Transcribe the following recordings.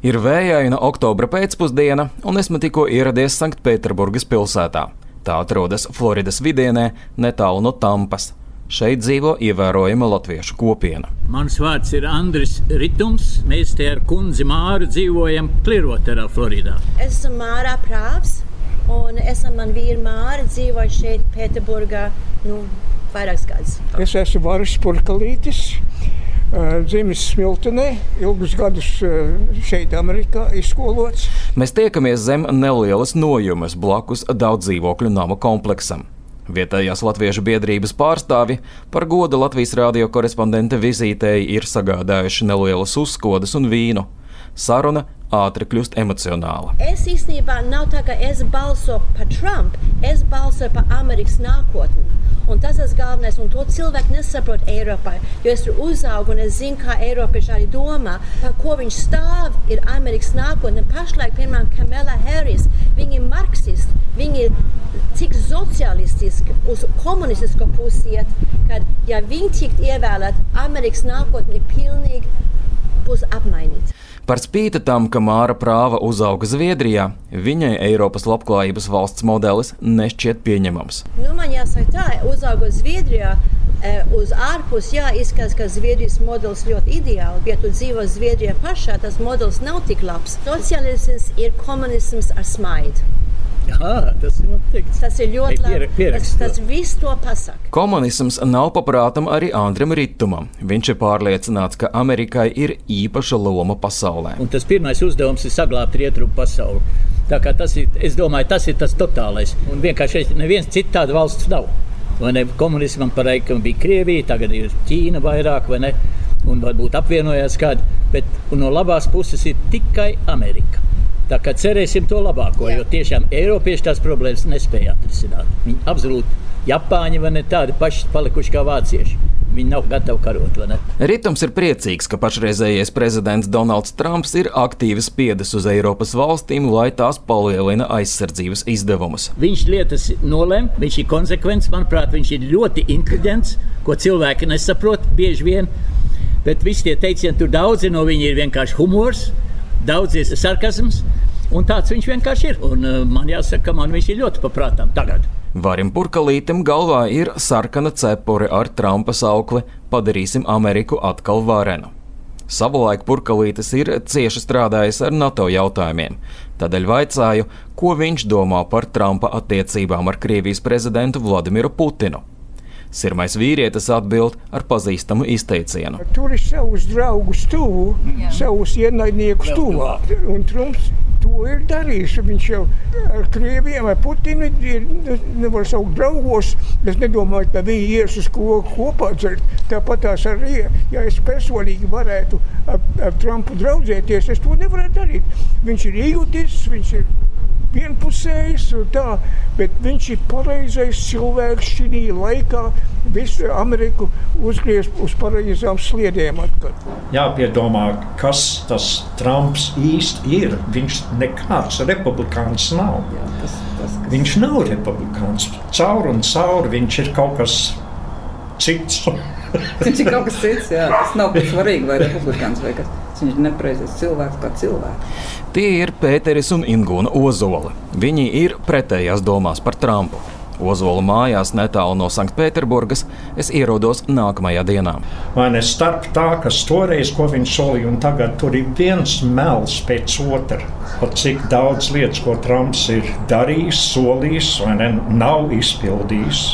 Ir vējaina oktobra pēcpusdiena, un esmu tikko ieradies Sanktpēterburgas pilsētā. Tā atrodas Floridas vidienē, netālu no Tampas. Šeit dzīvo ievērojama latviešu kopiena. Mans vārds ir Andris Ritums. Mēs te ar kundzi Māru dzīvojam Kliroterā, Floridā. Es esmu Mārā Prāvs, un es un man vīra Māra dzīvoju šeit Pēterburgā nu, vairākus gadus. Es esmu Varis Purkalītis. Dzimis Smiltenē, ilgus gadus šeit, Amerikā, izskolots. Mēs tiekamies zem nelielas nojumes blakus daudz dzīvokļu nama kompleksam. Vietējās latviešu biedrības pārstāvi par godu Latvijas radio korespondente vizītei ir sagādājuši nelielas uzkodas un vīnu. Saruna ātri kļūst emocionāla. Es īstenībā nav tā, ka es balsoju par Trumpu, es balsoju par Amerikas nākotni. Un tas ir galvenais, un to cilvēki nesaprot Eiropā. Jo es tur uzaugu, un es zinu, kā Eiropieši arī domā, par ko viņš stāv, ir Amerikas nākotne. Pašlaik, piemēram, Kamela Harris, viņa ir marksisti, viņa ir tik sociālistiski, uz komunistisko pusi iet, ka, ja viņi tiktu ievēlēti, Amerikas nākotne ir pilnīgi būs apmainīta. Par spīti tam, ka Māra Prāva uzauga Zviedrijā, viņai Eiropas labklājības valsts modelis nešķiet pieņemams. Nu, man jāsaka, tā, uzaugot Zviedrijā, uz ārpus jā, izskatās, ka Zviedrijas modelis ļoti ideāls, bet, ja tu dzīvo Zviedrijā pašā, tas modelis nav tik labs. Sociālisms ir komunisms ar smaidu. Jā, tas, ir tas ir ļoti labi. Tas, tas viss to pasaka. Komunisms nav paprātam arī Andrim Ritumam. Viņš ir pārliecināts, ka Amerikai ir īpaša loma pasaulē. Un tas pirmais uzdevums ir saglabāt rietumu pasauli. Tas ir, es domāju, tas ir tas totālais. Un vienkārši neviens cits tāda valsts nav. Vai ne? Komunismam pareizi, ka bija Krievija, tagad ir Ķīna vairāk, vai ne? Un varbūt apvienojās kādi. Bet no labās puses ir tikai Amerika. Tā kā cerēsim to labāko, Jā. jo tiešām Eiropieši tās problēmas nespēja atrisināt. Viņi absolūti Japāņi vai ne tādi paši palikuši kā vācieši. Viņi nav gatavi karot. Ritms ir priecīgs, ka pašreizējais prezidents Donalds Trumps ir aktīvi spiedis uz Eiropas valstīm, lai tās palielina aizsardzības izdevumus. Viņš lietas nolēma, viņš ir konsekvents, manuprāt, viņš ir ļoti inteliģents, ko cilvēki nesaprot bieži vien. Bet visi tie teicieni, tur daudzi no viņiem ir vienkārši humors, daudz ir sarkasms. Un tāds viņš vienkārši ir. Un, uh, man jāsaka, ka man viņš ir ļoti paprātām tagad. Varim Purkalītam galvā ir sarkana cepure ar Trumpa saukli Padarīsim Ameriku atkal varenu. Savulaik Purkalītis ir cieši strādājis ar NATO jautājumiem. Tādēļ vaicāju, ko viņš domā par Trumpa attiecībām ar Krievijas prezidentu Vladimiru Putinu. Sirmais vīrietis atbild ar pazīstamu izteicienu. Tur ir savus draugus tuvu, savus ienaidniekus tuvāk. Un Trumps to ir darījis. Viņš jau ar krieviem, ar Putinu ir, nevar saukt draugos. Es nedomāju, ka viņi ies uz ko kopā dzert. Tāpat tās arī, ja es personīgi varētu ar, ar Trumpu draudzēties, es to nevarētu darīt. Viņš ir iegutis, viņš ir vienpusējs, tā, bet viņš ir pareizais cilvēks šī laikā. Visu Ameriku uzgriezt uz pareizām sliedēm. Atkal. Jāpiedomā, kas tas Trumps īsti ir. Viņš nekāds republikāns nav. Jā, tas, tas, kas... Viņš nav republikāns. Caur un caur viņš ir kaut kas cits. viņš ir kaut kas cits, jā. Tas nav svarīgi, vai republikāns vai kas. Viņš ir nepareizais cilvēks kā cilvēks. Tie ir Pēteris un Ingūna Ozoli. Viņi ir pretējās domās par Trumpu. Ozola mājās netālu no Sanktpēterburgas es ierodos nākamajā dienā. Vai ne starp tā, kas toreiz, ko viņš solīja, un tagad tur ir viens mels pēc otra. Pat cik daudz lietas, ko Trumps ir darījis, solījis, vai ne, nav izpildījis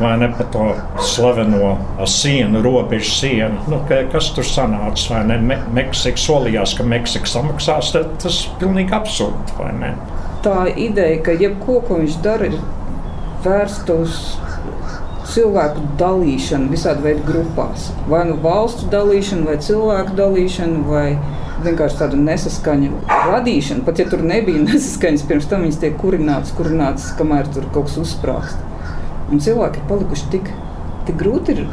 vai ne par to slaveno sienu, robežu sienu. Nu, kas tur sanāca? Vai ne? Me Meksika solījās, ka Meksika samaksās, tas ir pilnīgi absurdi. Tā ideja, ka jebko, ko viņš dara, ir vērsta uz cilvēku dalīšanu visādi veidu grupās. Vai nu valstu dalīšanu, vai cilvēku dalīšanu, vai vienkārši tādu nesaskaņu radīšanu. Pat ja tur nebija nesaskaņas, pirms tam viņas tiek kurinātas, kurinātas, kamēr tur kaut kas uzsprāgst. Un cilvēki ir palikuši tik, tik grūti ir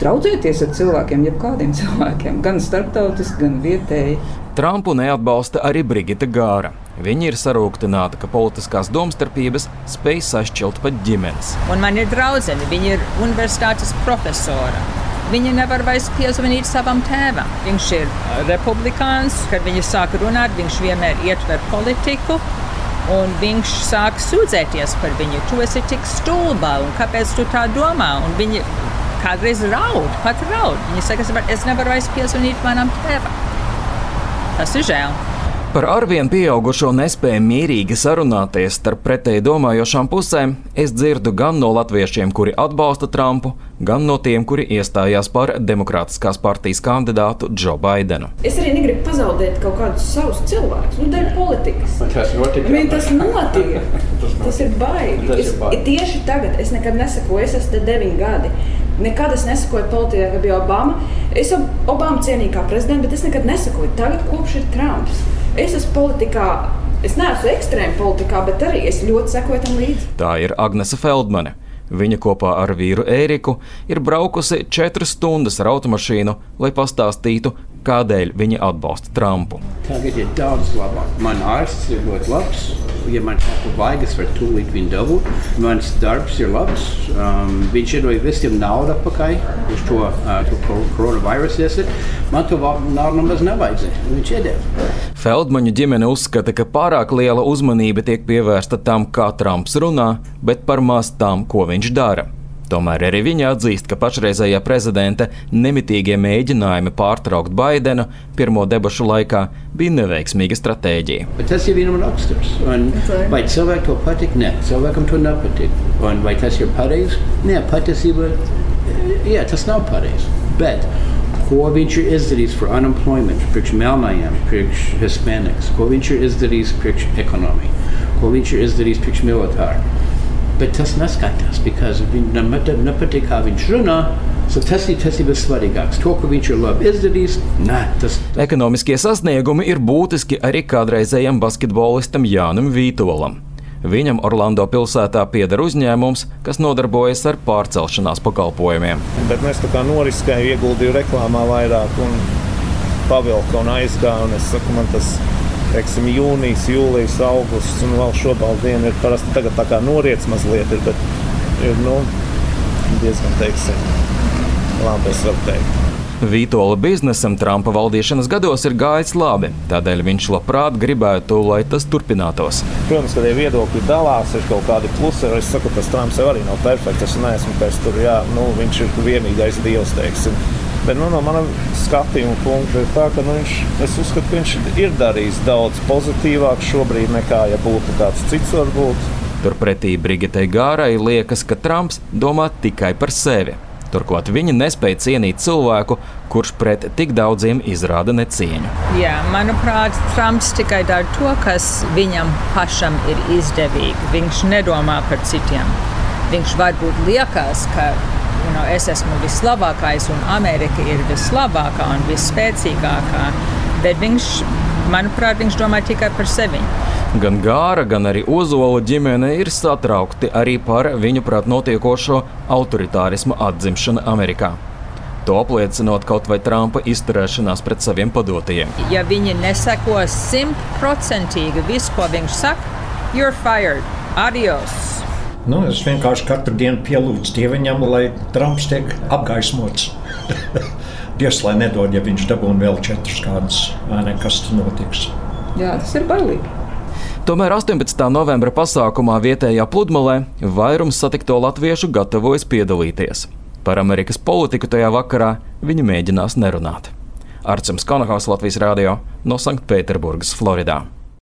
draudzēties ar cilvēkiem, jebkādiem cilvēkiem, gan starptautiski, gan vietēji. Trumpu neatbalsta arī Brigita Gāra. Viņa ir sarūktināta, ka politiskās domstarpības spēj sašķelt pat ģimenes. Un man ir draudzene, viņa ir universitātes profesora. Viņa nevar vairs piezvanīt savam tēvam. Viņš ir republikāns, kad viņi sāk runāt, viņš vienmēr ietver politiku. Un viņš sāk sūdzēties par viņu. Tu esi tik stulba, un kāpēc tu tā domā? Un viņi kādreiz raud, pat raud. Viņi saka, es nevaru vairs piezvanīt manam tēvam. Tas ir žēl. Par arvien pieaugušo nespēju mierīgi sarunāties starp pretēji domājošām pusēm es dzirdu gan no latviešiem, kuri atbalsta Trumpu, gan no tiem, kuri iestājās par Demokrātiskās partijas kandidātu Džo Baidenu. Es arī negribu pazaudēt kaut kādus savus cilvēkus, nu, dēļ politikas. Tas notiek. Vien tas notiek. tas ir baigi. Tas ir baigi. Es, tieši tagad es nekad nesaku, es esmu te deviņi gadi. Nekad es nesakoju politikā, kad bija Obama. Es Obama cienīju kā prezidentu, bet es nekad nesakoju. Tagad kopš ir Trumps. Es esmu politikā. Es neesmu ekstrēma politikā, bet arī es ļoti sekoju tam līdzi. Tā ir Agnese Feldmane. Viņa kopā ar vīru Ēriku ir braukusi četras stundas ar automašīnu, lai pastāstītu, kādēļ viņi atbalsta Trumpu. Tagad ir daudz labāk. Man ārsts ir ļoti labs. Ja man kaut ko vajag, es varu tūlīt viņu dabūt. Mans darbs ir labs. Um, viņš iedod visiem naudu atpakaļ uz to, uh, to koronavīrusu. Man to naudu nemaz nevajadzēja. Viņš iedeva. Feldmaņu ģimene uzskata, ka pārāk liela uzmanība tiek pievērsta tam, kā Trumps runā, bet par maz tam, ko viņš dara. Tomēr arī viņa atzīst, ka pašreizējā prezidenta nemitīgie mēģinājumi pārtraukt Baidenu pirmo debašu laikā bija neveiksmīga stratēģija. Bet tas ir vienam raksturs. Un vai cilvēkam to patīk? Nē, cilvēkam to nepatīk. Un vai tas ir pareizi? Nē, patiesībā jā, tas nav pareizi. Bet ko viņš ir izdarījis par unemployment, priekš melnajiem, priekš hispaniks, ko viņš ir izdarījis priekš ekonomiju, ko viņš ir izdarījis priekš militāru bet tas neskatās, because viņam nepatīk, kā viņš runā. So tas ir tas ir vissvarīgākais. To, ko viņš ir labi izdarījis, nē, tas ir. Ekonomiskie sasniegumi ir būtiski arī kādreizējam basketbolistam Jānam Vītolam. Viņam Orlando pilsētā pieder uzņēmums, kas nodarbojas ar pārcelšanās pakalpojumiem. Bet mēs tā kā noriskēju, ieguldīju reklāmā vairāk un pavilku un aizgāju. Un es saku, man tas ir teiksim, jūnijas, jūlijas, augusts un vēl diena ir parasti tagad tā kā noriets mazliet, ir, bet ir nu, diezgan teiksim, labi, es varu teikt. Vītola biznesam Trumpa valdīšanas gados ir gājis labi, tādēļ viņš labprāt gribētu, lai tas turpinātos. Protams, ka tie viedokļi dalās, ir kaut kādi plusi. Es saku, tas Trumps arī nav perfekts. Es neesmu pēc tur, jā, nu, viņš ir vienīgais dievs, teiksim. Bet nu, no mana skatījuma punkta ir tā, ka nu, viņš, es uzskatu, ka viņš ir darījis daudz pozitīvāk šobrīd nekā ja būtu kāds cits varbūt. Turpretī Brigitei Gārai liekas, ka Trumps domā tikai par sevi. Turklāt viņa nespēja cienīt cilvēku, kurš pret tik daudziem izrāda necieņu. Jā, manuprāt, Trumps tikai dara to, kas viņam pašam ir izdevīgi. Viņš nedomā par citiem. Viņš varbūt liekas, ka know, es esmu vislabākais un Amerika ir vislabākā un visspēcīgākā. Bet viņš, manuprāt, viņš domā tikai par sevi. Gan Gāra, gan arī Ozola ģimene ir satraukti arī par viņu prāt notiekošo autoritārismu atzimšanu Amerikā. To apliecinot kaut vai Trumpa izturēšanās pret saviem padotajiem. Ja viņi neseko simtprocentīgi visu, ko viņš saka, you're fired, adios! Nu, es vienkārši katru dienu pielūdzu Dievam, lai Trumps tiek apgaismots. Dievs, lai nedod, ja viņš dabūna vēl četrus kādus, vai ne, kas tur notiks. Jā, tas ir bailīgi. Tomēr 18. novembra pasākumā vietējā pludmalē vairums satikto latviešu gatavojas piedalīties. Par Amerikas politiku tajā vakarā viņi mēģinās nerunāt. Arcams Konahaus Latvijas Rādio no Sanktpēterburgas, Floridā.